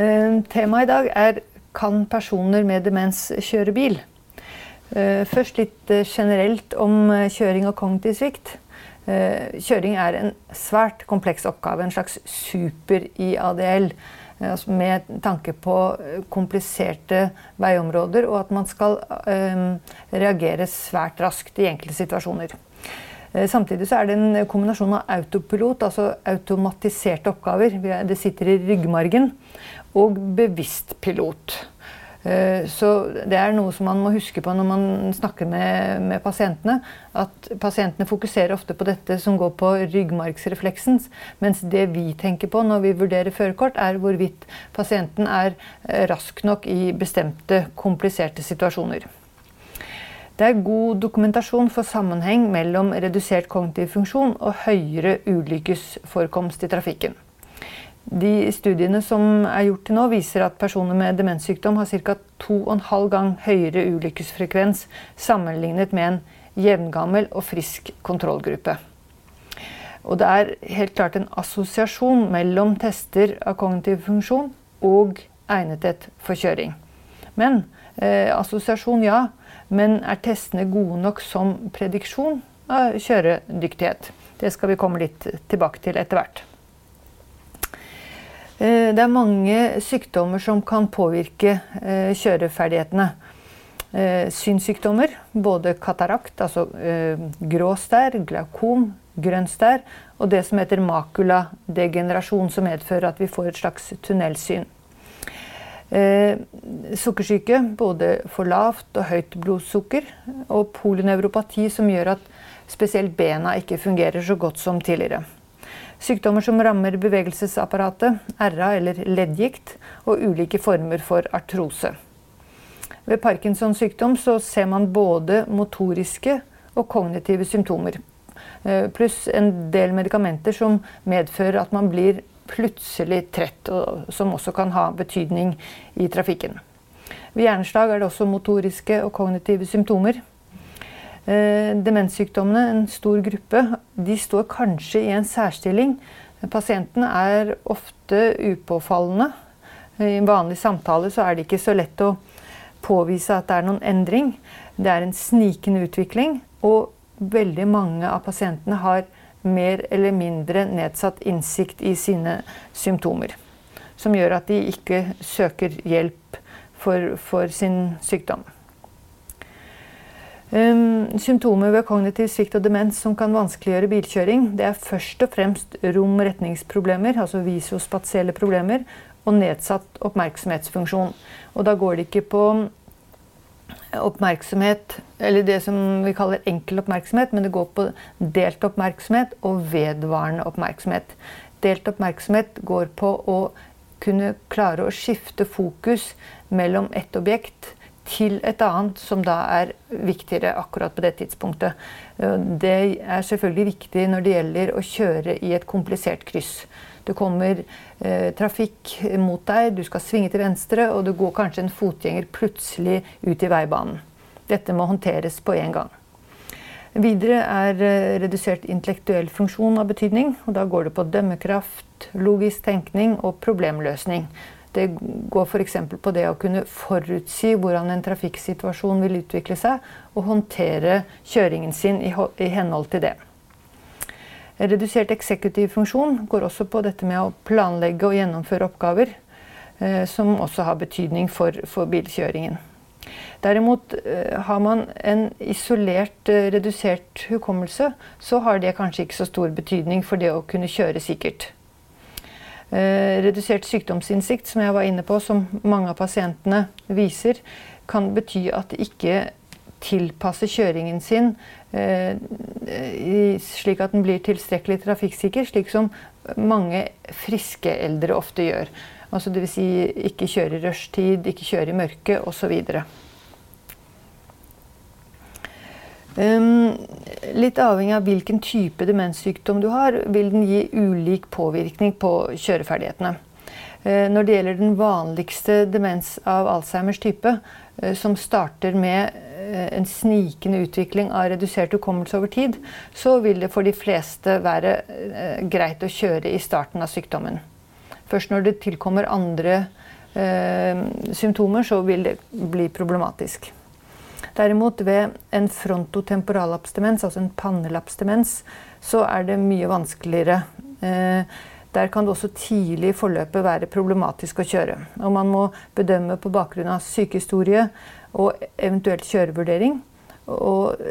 Eh, temaet i dag er kan personer med demens kjøre bil? Eh, først litt eh, generelt om kjøring og kognitiv svikt. Kjøring er en svært kompleks oppgave, en slags super-IADL. Altså med tanke på kompliserte veiområder, og at man skal reagere svært raskt i enkelte situasjoner. Samtidig så er det en kombinasjon av autopilot, altså automatiserte oppgaver. Det sitter i ryggmargen og bevisst pilot. Eh, så det er noe som man må huske på når man snakker med, med, pasientene. At pasientene fokuserer ofte på dette som går på ryggmargsrefleksen. Mens det vi tenker på når vi vurderer førerkort, er hvorvidt pasienten er eh, rask nok i bestemte kompliserte situasjoner. Det er god dokumentasjon for sammenheng mellom redusert kognitiv funksjon og høyere ulykkesforekomst i trafikken. De studiene som er gjort til nå, viser at personer med demenssykdom har ca. 2,5 gang høyere ulykkesfrekvens sammenlignet med en jevngammel og frisk kontrollgruppe. Og det er helt klart en assosiasjon mellom tester av kognitiv funksjon og egnethet for kjøring. Men eh, assosiasjon, ja. Men er testene gode nok som prediksjon av kjøredyktighet? Det skal vi komme litt tilbake til etter hvert. Eh, det er mange sykdommer som kan påvirke eh, kjøreferdighetene. Eh, synssykdommer, både katarakt, altså grå stær, glaukom, grønn stær, og det som heter makuladegenerasjon, som medfører at vi får et slags tunnelsyn. Sukkersyke, både for lavt og høyt blodsukker, og polyneuropati, som gjør at spesielt bena ikke fungerer så godt som tidligere. Sykdommer som rammer bevegelsesapparatet, RA eller leddgikt, og ulike former for artrose. Ved Parkinsons sykdom ser man både motoriske og kognitive symptomer. Eh, pluss en del medikamenter som medfører at man blir plutselig trett, og som også kan ha betydning i trafikken. Ved hjerneslag er det også motoriske og kognitive symptomer. Eh, demenssykdommene, en stor gruppe, de står kanskje i en særstilling. Pasientene er ofte upåfallende. I en vanlig samtale så er det ikke så lett å påvise at det er noen endring. Det er en snikende utvikling, og veldig mange av pasientene har mer eller mindre nedsatt innsikt i sine symptomer. Som gjør at de ikke søker hjelp for, for sin sykdom. Um, symptomer ved kognitiv svikt og demens som kan vanskeliggjøre bilkjøring, det er først og fremst rom-retningsproblemer, altså visospatielle problemer, og nedsatt oppmerksomhetsfunksjon. Og da går det ikke på oppmerksomhet, eller det som vi kaller enkel oppmerksomhet, men det går på delt oppmerksomhet og vedvarende oppmerksomhet. Delt oppmerksomhet går på å kunne klare å skifte fokus mellom ett objekt til et annet som da er viktigere akkurat på det tidspunktet. Det er selvfølgelig viktig når det gjelder å kjøre i et komplisert kryss. Det kommer eh, trafikk mot deg, du skal svinge til venstre, og det går kanskje en fotgjenger plutselig ut i veibanen. Dette må håndteres på én gang. Videre er eh, redusert intellektuell funksjon av betydning. og Da går det på dømmekraft, logisk tenkning og problemløsning. Det går f.eks. på det å kunne forutsi hvordan en trafikksituasjon vil utvikle seg, og håndtere kjøringen sin i, henhold til det. Redusert eksekutiv funksjon går også på dette med å planlegge og gjennomføre oppgaver, eh, som også har betydning for, for bilkjøringen. Derimot eh, har man en isolert, eh, redusert hukommelse, så har det kanskje ikke så stor betydning for det å kunne kjøre sikkert. Eh, redusert sykdomsinnsikt, som jeg var inne på, som mange av pasientene viser, kan bety at de ikke tilpasser kjøringen sin eh, slik at den blir tilstrekkelig trafikksikker, slik som mange friske eldre ofte gjør. Altså Dvs. Si ikke kjøre i rushtid, ikke kjøre i mørke osv. Um, litt avhengig av hvilken type demenssykdom du har, vil den gi ulik påvirkning på kjøreferdighetene. Uh, når det gjelder den vanligste demens av Alzheimers type, uh, som starter med uh, en snikende utvikling av redusert hukommelse over tid, så vil det for de fleste være greit å kjøre i starten av sykdommen. Først når det tilkommer andre eh, symptomer, så vil det bli problematisk. Derimot ved en frontotemporalabstinens, altså en pannelapsdemens, så er det mye vanskeligere. Eh, der kan det også tidlig i forløpet være problematisk å kjøre. Og man må bedømme på bakgrunn av sykehistorie og eventuelt kjørevurdering. Og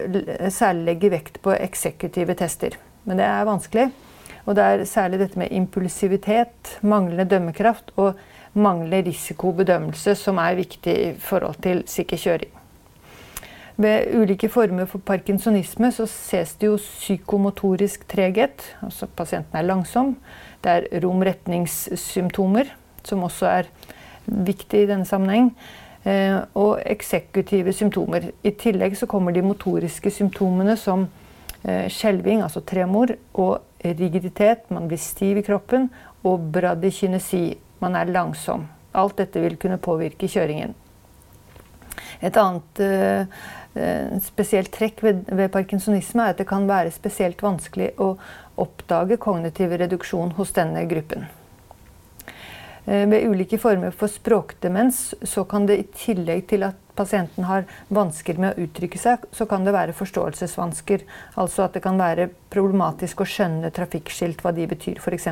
særlig legge vekt på eksekutive tester. Men det er vanskelig. Og det er særlig dette med impulsivitet, manglende dømmekraft og manglende risikobedømmelse som er viktig i forhold til sikker kjøring. Ved ulike former for parkinsonisme så ses det jo psykomotorisk treghet. Altså pasienten er langsom. Det er romretningssymptomer, som også er viktig i denne sammenheng. Eh, og eksekutive symptomer. I tillegg så kommer de motoriske symptomene som eh, skjelving, altså tremor, og rigiditet. Man blir stiv i kroppen. Og bradykynesi. Man er langsom. Alt dette vil kunne påvirke kjøringen. Et annet uh, spesielt trekk ved, ved, parkinsonisme er at det kan være spesielt vanskelig å oppdage kognitiv reduksjon hos denne gruppen. Uh, ved ulike former for språkdemens så kan det i tillegg til at pasienten har vansker med å uttrykke seg, så kan det være forståelsesvansker. Altså at det kan være problematisk å skjønne trafikkskilt, hva de betyr f.eks.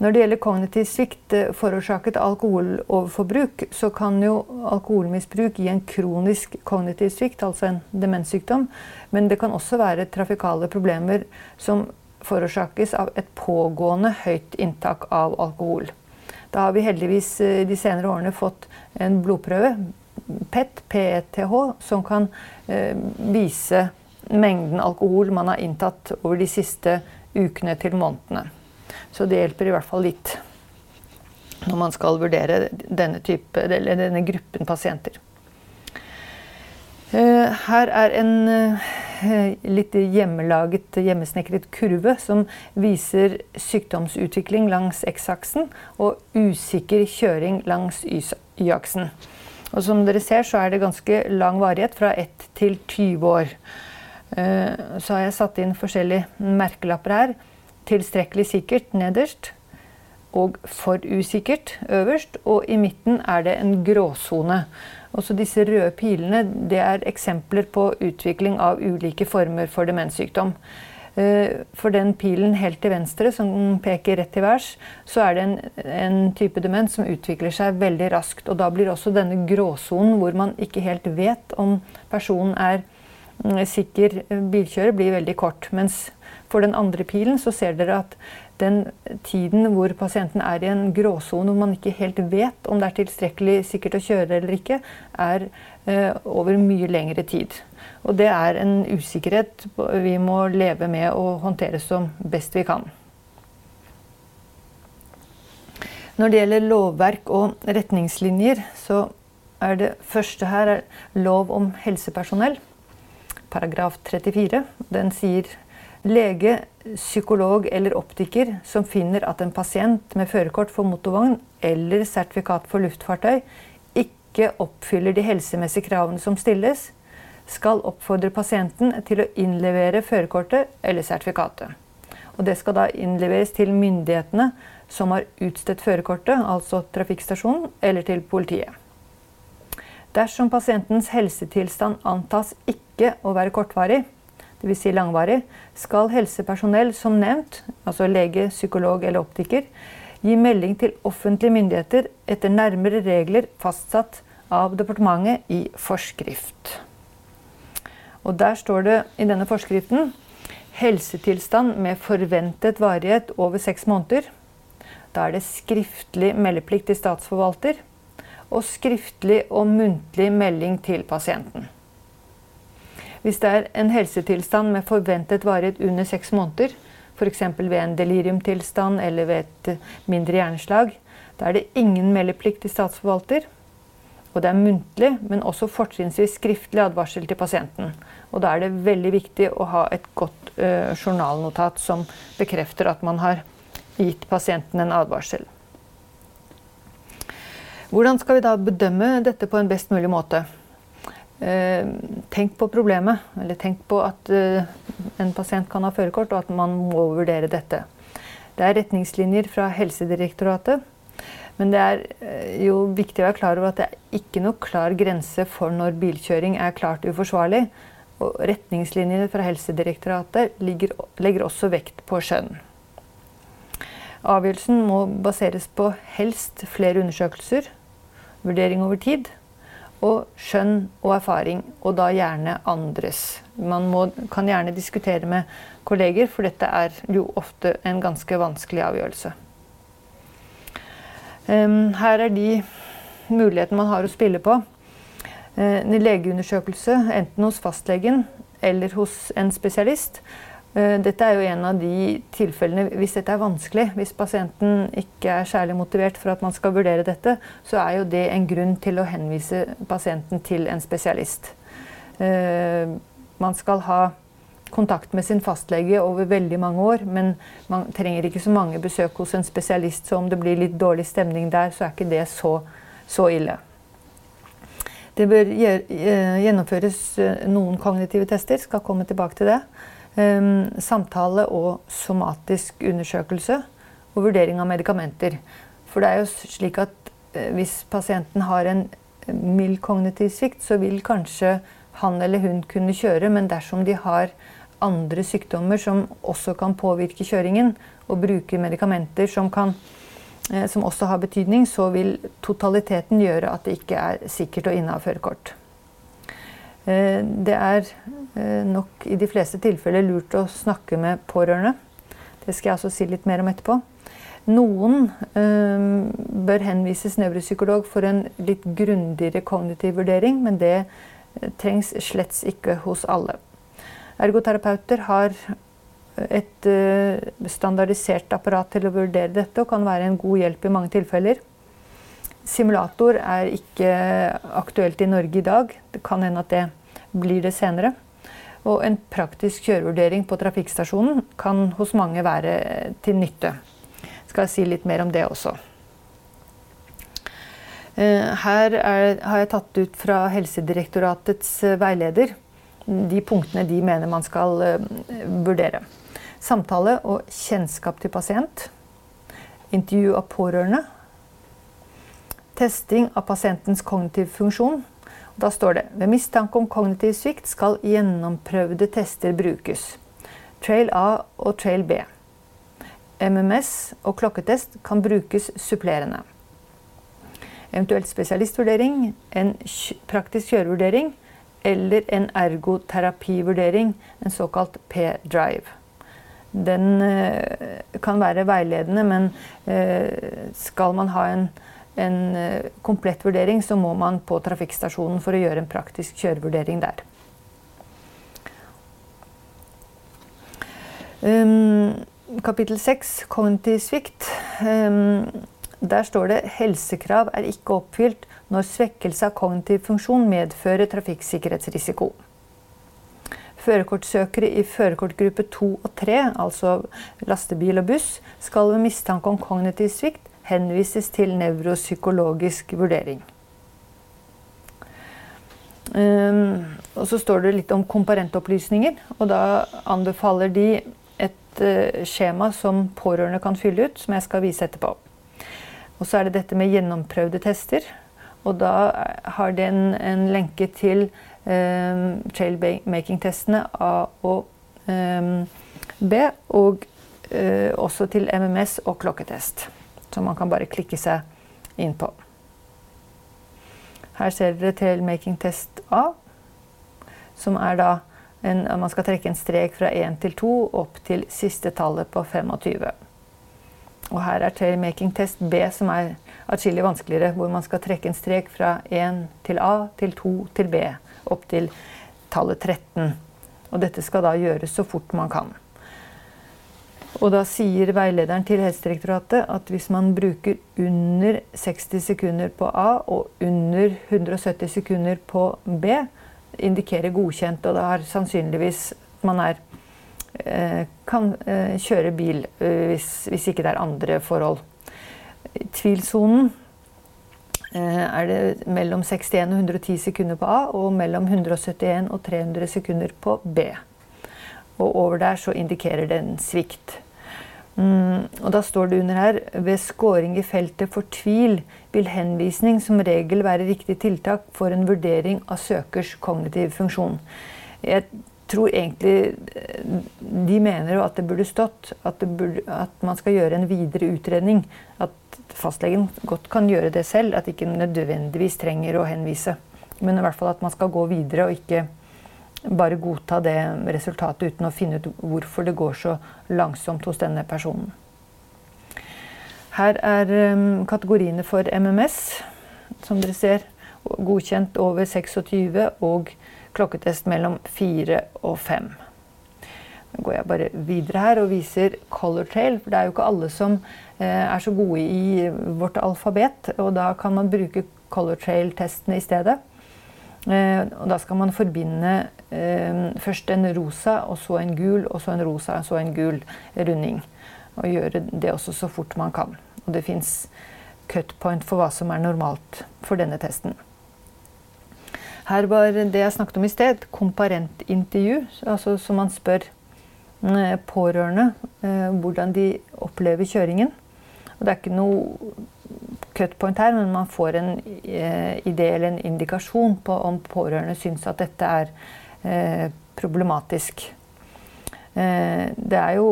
Når det gjelder kognitiv svikt eh, forårsaket alkoholoverforbruk, så kan jo alkoholmisbruk gi en kronisk kognitiv svikt, altså en demenssykdom. Men det kan også være trafikale problemer som forårsakes av et pågående høyt inntak av alkohol. Da har vi heldigvis eh, de senere årene fått en blodprøve, PET, PETH, som kan eh, vise mengden alkohol man har inntatt over de siste ukene til månedene. Så det hjelper i hvert fall litt når man skal vurdere denne, type, denne gruppen pasienter. Eh, her er en eh, litt hjemmelaget, hjemmesnekret kurve som viser sykdomsutvikling langs X-aksen og usikker kjøring langs Y-aksen. Og som dere ser, så er det ganske lang varighet, fra 1 til 20 år. Eh, så har jeg satt inn forskjellige merkelapper her tilstrekkelig sikkert nederst og for usikkert øverst. Og i midten er det en gråsone. Også disse røde pilene det er eksempler på utvikling av ulike former for demenssykdom. Eh, for den pilen helt til venstre, som peker rett til værs, så er det en, en, type demens som utvikler seg veldig raskt. Og da blir også denne gråsonen, hvor man ikke helt vet om personen er sikker bilkjører, blir veldig kort. Mens for den andre pilen så ser dere at den tiden hvor pasienten er i en gråsone hvor man ikke helt vet om det er tilstrekkelig sikkert å kjøre eller ikke, er eh, over mye lengre tid. Og det er en usikkerhet vi må leve med og håndtere som best vi kan. Når det gjelder lovverk og retningslinjer, så er det første her lov om helsepersonell. Paragraf 34. Den sier Lege, psykolog eller optiker som finner at en pasient med førerkort for motorvogn eller sertifikat for luftfartøy ikke oppfyller de helsemessige kravene som stilles, skal oppfordre pasienten til å innlevere førerkortet eller sertifikatet. Og det skal da innleveres til myndighetene som har utstedt førerkortet, altså trafikkstasjonen, eller til politiet. Dersom pasientens helsetilstand antas ikke å være kortvarig, dvs. Si langvarig, skal helsepersonell som nevnt, altså lege, psykolog eller optiker, gi melding til offentlige myndigheter etter nærmere regler fastsatt av departementet i forskrift. Og Der står det i denne forskriften helsetilstand med forventet varighet over seks måneder. Da er det skriftlig meldeplikt til statsforvalter og skriftlig og muntlig melding til pasienten. Hvis det er en helsetilstand med forventet varighet under seks måneder, f.eks. ved en deliriumtilstand eller ved et eh, mindre hjerneslag, da er det ingen meldeplikt til statsforvalter. Og det er muntlig, men også fortrinnsvis skriftlig advarsel til pasienten. Og da er det veldig viktig å ha et godt ø, journalnotat som bekrefter at man har gitt pasienten en advarsel. Hvordan skal vi da bedømme dette på en best mulig måte? Eh, tenk på problemet, eller tenk på at eh, en pasient kan ha førerkort, og at man må vurdere dette. Det er retningslinjer fra Helsedirektoratet. Men det er eh, jo viktig å være klar over at det er ikke noe klar grense for når bilkjøring er klart uforsvarlig. Og retningslinjene fra Helsedirektoratet ligger, legger også vekt på skjønn. Avgjørelsen må baseres på helst flere undersøkelser, vurdering over tid, og skjønn og erfaring, og da gjerne andres. Man må, kan gjerne diskutere med kolleger, for dette er jo ofte en ganske vanskelig avgjørelse. Um, her er de mulighetene man har å spille på. Uh, en legeundersøkelse, enten hos fastlegen eller hos en spesialist, Eh, dette er jo en av de tilfellene hvis dette er vanskelig, hvis pasienten ikke er særlig motivert for at man skal vurdere dette, så er jo det en grunn til å henvise pasienten til en spesialist. Eh, man skal ha kontakt med sin fastlege over veldig mange år, men man trenger ikke så mange besøk hos en spesialist, så om det blir litt dårlig stemning der, så er ikke det så, så ille. Det bør eh, gjennomføres noen kognitive tester, skal komme tilbake til det. Ehm, samtale og somatisk undersøkelse og vurdering av medikamenter. For det er jo slik at eh, hvis pasienten har en eh, mild kognitiv svikt, så vil kanskje han eller hun kunne kjøre, men dersom de har andre sykdommer som også kan påvirke kjøringen, og bruker medikamenter som, kan, eh, som også har betydning, så vil totaliteten gjøre at det ikke er sikkert å inneha førerkort. Eh, det er eh, nok i de fleste tilfeller lurt å snakke med pårørende. Det skal jeg også si litt mer om etterpå. Noen eh, bør henvises nevropsykolog for en litt grundigere kognitiv vurdering, men det trengs slett ikke hos alle. Ergoterapeuter har et standardisert apparat til å vurdere dette og kan være en god hjelp i mange tilfeller. Simulator er ikke aktuelt i Norge i dag. Det kan hende at det blir det senere. Og en praktisk kjørevurdering på trafikkstasjonen kan hos mange være til nytte. Skal jeg si litt mer om det også. Eh, her er, har jeg tatt ut fra Helsedirektoratets eh, veileder de punktene de mener man skal uh, vurdere. Samtale og kjennskap til pasient. Intervju av pårørende testing av pasientens kognitive funksjon. Da står det ved mistanke om kognitiv svikt skal gjennomprøvde tester brukes. Trail A og Trail B. MMS og klokketest kan brukes supplerende. Eventuelt spesialistvurdering, en praktisk kjørevurdering eller en ergoterapivurdering, en såkalt P-drive. Den eh, kan være veiledende, men eh, skal man ha en en eh, komplett vurdering, så må man på trafikkstasjonen for å gjøre en praktisk kjørevurdering der. Um, kapittel 6, kognitiv svikt. Um, der står det helsekrav er ikke oppfylt når svekkelse av kognitiv funksjon medfører trafikksikkerhetsrisiko. Førerkortsøkere i førerkortgruppe 2 og 3, altså lastebil og buss, skal ved mistanke om kognitiv svikt henvises til nevropsykologisk vurdering. Um, og så står det litt om komparentopplysninger. Og da anbefaler de et uh, skjema som pårørende kan fylle ut, som jeg skal vise etterpå. Og så er det dette med gjennomprøvde tester. Og da har det en, en lenke til um, trailmaking-testene A og um, B, og uh, også til MMS og klokketest som man kan bare klikke seg inn på. Her ser dere til making test A, som er da en, man skal trekke en strek fra 1 til 2 opp til siste tallet på 25. Og her er til making test B, som er atskillig vanskeligere, hvor man skal trekke en strek fra 1 til A til 2 til B, opp til tallet 13. Og dette skal da gjøres så fort man kan. Og da sier veilederen til Helsedirektoratet at hvis man bruker under 60 sekunder på A og under 170 sekunder på B, indikerer godkjent, og da har sannsynligvis man er, eh, kan eh, kjøre bil eh, hvis, hvis, ikke det er andre forhold. I Tvilsonen er det mellom 61 og 110 sekunder på A og mellom 171 og 300 sekunder på B og over der så indikerer det en svikt. Mm, og da står det under her ved scoring i feltet for tvil vil henvisning som regel være riktig tiltak for en vurdering av søkers kognitiv funksjon. Jeg tror egentlig eh, de mener jo at det burde stått at, burde, at, man skal gjøre en videre utredning. At fastlegen godt kan gjøre det selv, at ikke nødvendigvis trenger å henvise. Men i hvert fall at man skal gå videre og ikke bare godta det resultatet uten å finne ut hvorfor det går så langsomt hos denne personen. Her er um, kategoriene for MMS, som dere ser. Godkjent over 26 og klokketest mellom 4 og 5. Nå går jeg bare videre her og viser color trail. For det er jo ikke alle som eh, er så gode i vårt alfabet. Og da kan man bruke color trail-testene i stedet. Eh, og da skal man forbinde eh, først en rosa, og så en gul, og så en rosa, og så en gul runding. Og gjøre det også så fort man kan. Og det fins cutpoint for hva som er normalt for denne testen. Her var det jeg snakket om i sted, komparentintervju. Altså så man spør eh, pårørende hvordan de opplever kjøringen. Og det er ikke noe cutpoint her, men man får en eh, idé eller en indikasjon på om pårørende syns at dette er eh, problematisk. Eh, det er jo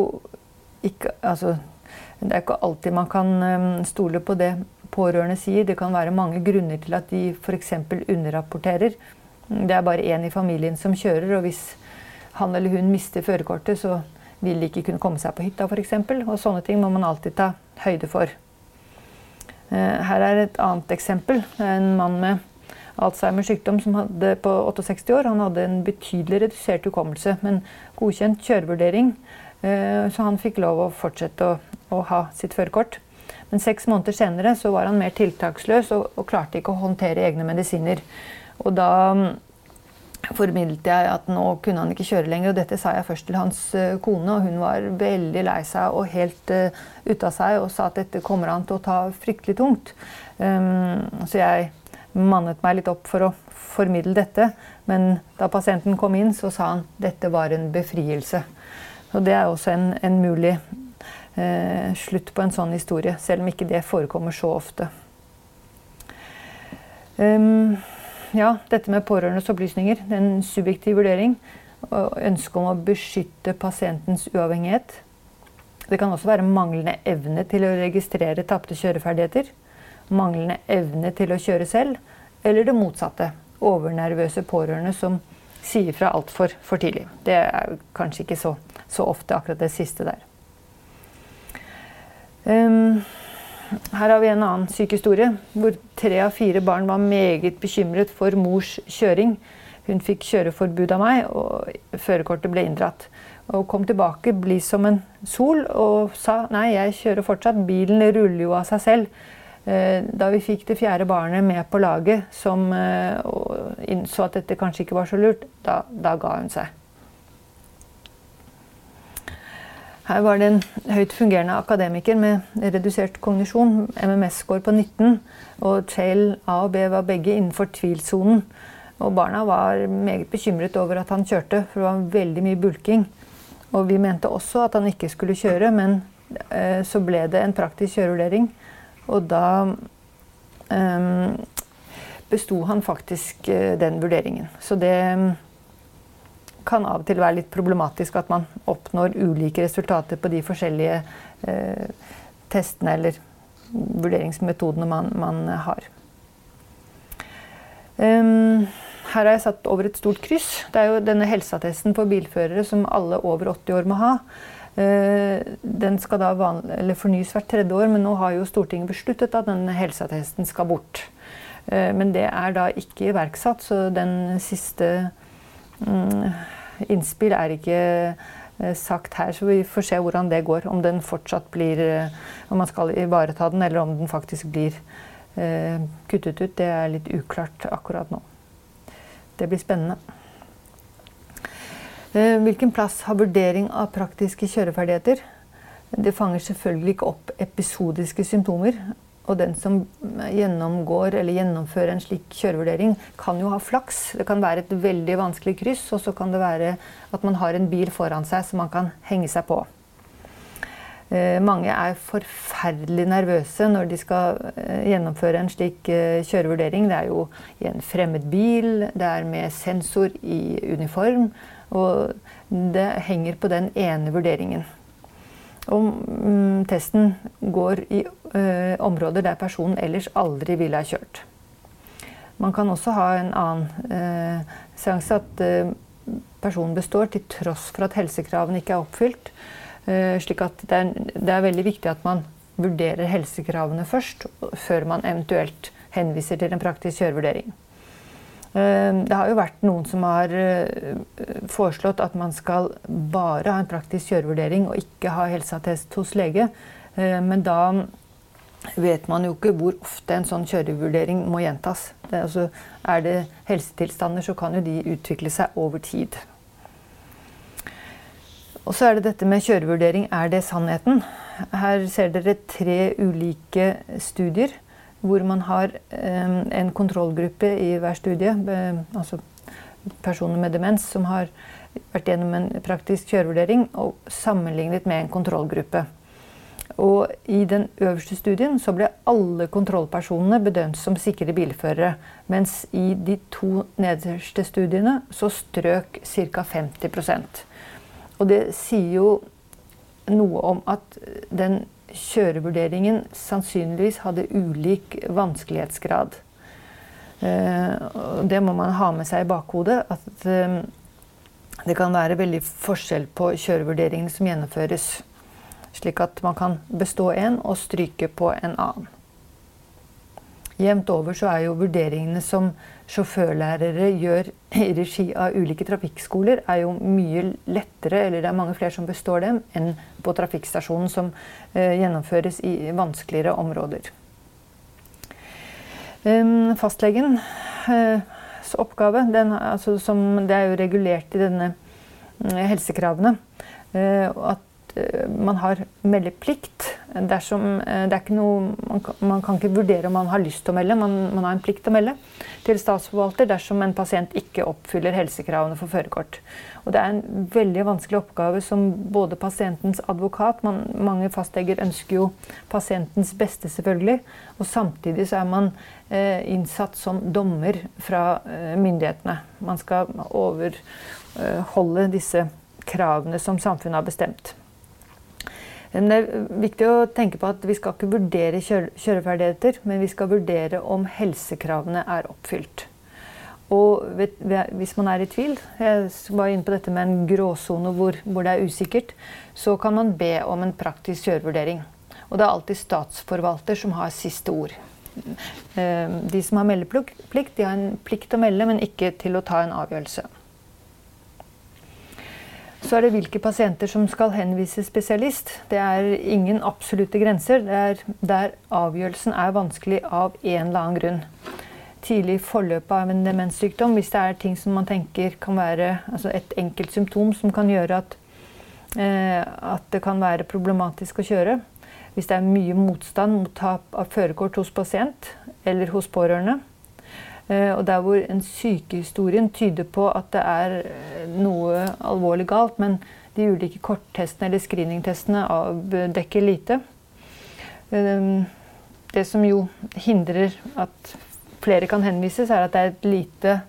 ikke Altså, det er ikke alltid man kan stole på det pårørende sier. Det kan være mange grunner til at de f.eks. underrapporterer. Det er bare én i familien som kjører, og hvis han eller hun mister førerkortet, så vil de ikke kunne komme seg på hytta f.eks. Og sånne ting må man alltid ta høyde for. Eh, her er et annet eksempel. En mann med Alzheimers sykdom som hadde på 68 år. Han hadde en betydelig redusert hukommelse, men godkjent kjørevurdering. Eh, så han fikk lov å fortsette å, å ha sitt førerkort. Men seks måneder senere så var han mer tiltaksløs og, og klarte ikke å håndtere egne medisiner. Og da formidlet jeg at nå kunne han ikke kjøre lenger. Og dette sa jeg først til hans uh, kone, og hun var veldig lei seg og helt uh, ute av seg og sa at dette kommer han til å ta fryktelig tungt. Um, så jeg mannet meg litt opp for å formidle dette. Men da pasienten kom inn, så sa han dette var en befrielse. Og det er også en, en mulig uh, slutt på en sånn historie, selv om ikke det forekommer så ofte. Um, ja, dette med pårørendes opplysninger. En subjektiv vurdering. Og ønske om å beskytte pasientens uavhengighet. Det kan også være manglende evne til å registrere tapte kjøreferdigheter. Manglende evne til å kjøre selv. Eller det motsatte. Overnervøse pårørende som sier fra altfor for tidlig. Det er kanskje ikke så, så ofte, akkurat det siste der. Um, her har vi en annen syk historie, hvor tre av fire barn var meget bekymret for mors kjøring. Hun fikk kjøreforbud av meg, og førerkortet ble inndratt. Og kom tilbake blid som en sol og sa nei, jeg kjører fortsatt, bilen ruller jo av seg selv. Eh, da vi fikk det fjerde barnet med på laget, som eh, innså at dette kanskje ikke var så lurt, da, da ga hun seg. Her var det en høyt fungerende akademiker med redusert kognisjon, MMS-score på 19. Og Trail A og B var begge innenfor tvilsonen. Og barna var meget bekymret over at han kjørte, for det var veldig mye bulking. Og vi mente også at han ikke skulle kjøre, men eh, så ble det en praktisk kjørevurdering. Og da eh, besto han faktisk eh, den vurderingen. Så det kan av og til være litt problematisk at man oppnår ulike resultater på de forskjellige eh, testene eller vurderingsmetodene man, man har. Um, her har jeg satt over et stort kryss. Det er jo denne helseattesten for bilførere som alle over 80 år må ha. Uh, den skal da fornyes hvert tredje år, men nå har jo Stortinget besluttet at denne helseattesten skal bort. Uh, men det er da ikke iverksatt, så den siste um, innspill er ikke eh, sagt her, så vi får se hvordan det går. Om den fortsatt blir eh, Om man skal ivareta den, eller om den faktisk blir eh, kuttet ut. Det er litt uklart akkurat nå. Det blir spennende. Hvilken plass har vurdering av praktiske kjøreferdigheter? Det fanger selvfølgelig ikke opp episodiske symptomer. Og den som gjennomgår eller gjennomfører en slik kjørevurdering, kan jo ha flaks. Det kan være et veldig vanskelig kryss, og så kan det være at man har en bil foran seg som man kan henge seg på. Eh, mange er forferdelig nervøse når de skal eh, gjennomføre en slik eh, kjørevurdering. Det er jo i en fremmed bil, det er med sensor i uniform. Og det henger på den ene vurderingen. Og mm, testen går i ø, områder der personen ellers aldri ville ha kjørt. Man kan også ha en annen eh, seanse at eh, personen består til tross for at helsekravene ikke er oppfylt. Eh, slik at det er, det er, veldig viktig at man vurderer helsekravene først, før man eventuelt henviser til en praktisk kjørevurdering. Eh, det har jo vært noen som har eh, foreslått at man skal bare ha en praktisk kjørevurdering og ikke ha helseattest hos lege. Men da vet man jo ikke hvor ofte en sånn kjørevurdering må gjentas. Det, altså, er det helsetilstander, så kan jo de utvikle seg over tid. Og så er det dette med kjørevurdering. Er det sannheten? Her ser dere tre ulike studier hvor man har eh, en kontrollgruppe i hver studie. Altså personer med demens som har vært gjennom en praktisk kjørevurdering og sammenlignet med en kontrollgruppe. Og I den øverste studien så ble alle kontrollpersonene bedømt som sikre bilførere. Mens i de to nederste studiene så strøk ca. 50% og det sier jo noe om at den kjørevurderingen sannsynligvis hadde ulik vanskelighetsgrad. Eh, det må man ha med seg i bakhodet. At eh, det kan være veldig forskjell på kjørevurderingene som gjennomføres. Slik at man kan bestå en og stryke på en annen. Jevnt over så er jo vurderingene som sjåførlærere gjør i regi av ulike trafikkskoler, er jo mye lettere, eller det er mange flere som består dem, enn på trafikkstasjonen, som eh, gjennomføres i vanskeligere områder. Fastlegens fastlegen eh, oppgave, den, altså, som, det er jo regulert i denne eh, helsekravene, eh, at man har meldeplikt. Dersom, eh, det er ikke noe, man, kan, man kan ikke vurdere om man har lyst til å melde, man, man, har en plikt til å melde til statsforvalter dersom en pasient ikke oppfyller helsekravene for førerkort. Det er en veldig vanskelig oppgave som både pasientens advokat man, Mange fastleger ønsker jo pasientens beste, selvfølgelig. Og samtidig så er man eh, innsatt som dommer fra eh, myndighetene. Man skal overholde eh, disse kravene som samfunnet har bestemt. Men det er viktig å tenke på at vi skal ikke vurdere kjøreferdigheter, men vi skal vurdere om helsekravene er oppfylt. Og hvis man er i tvil, jeg var inne på dette med en gråsone hvor, hvor, det er usikkert, så kan man be om en praktisk kjørevurdering. Og det er alltid statsforvalter som har siste ord. Eh, de som har meldeplikt, de har en plikt til å melde, men ikke til å ta en avgjørelse. Så er det hvilke pasienter som skal henvise spesialist. Det er ingen absolutte grenser. Det er der avgjørelsen er vanskelig av en eller annen grunn. Tidlig forløp av en demenssykdom, hvis det er ting som man tenker kan være altså et enkelt symptom som kan gjøre at, eh, at det kan være problematisk å kjøre. Hvis det er mye motstand mot tap av førerkort hos pasient eller hos pårørende og der hvor en sykehistorien tyder på at det er eh, noe alvorlig galt, men de ulike korttestene eller screeningtestene avdekker lite. Eh, det som jo hindrer at flere kan henvises, er at det er et lite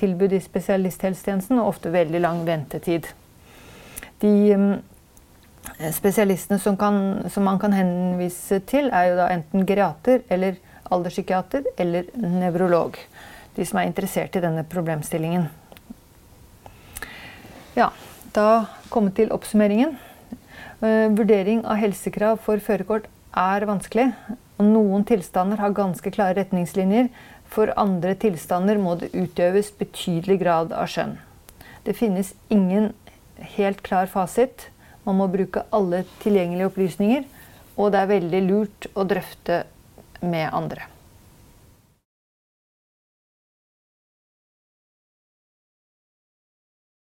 tilbud i spesialisthelsetjenesten og ofte veldig lang ventetid. De spesialistene som, kan, som man kan henvise til, er jo da enten geriater eller alderspsykiater eller nevrolog. De som er interessert i denne problemstillingen. Ja, da kommet til oppsummeringen. Uh, vurdering av helsekrav for førerkort er vanskelig. og Noen tilstander har ganske klare retningslinjer. For andre tilstander må det utøves betydelig grad av skjønn. Det finnes ingen helt klar fasit. Man må bruke alle tilgjengelige opplysninger. Og det er veldig lurt å drøfte med andre.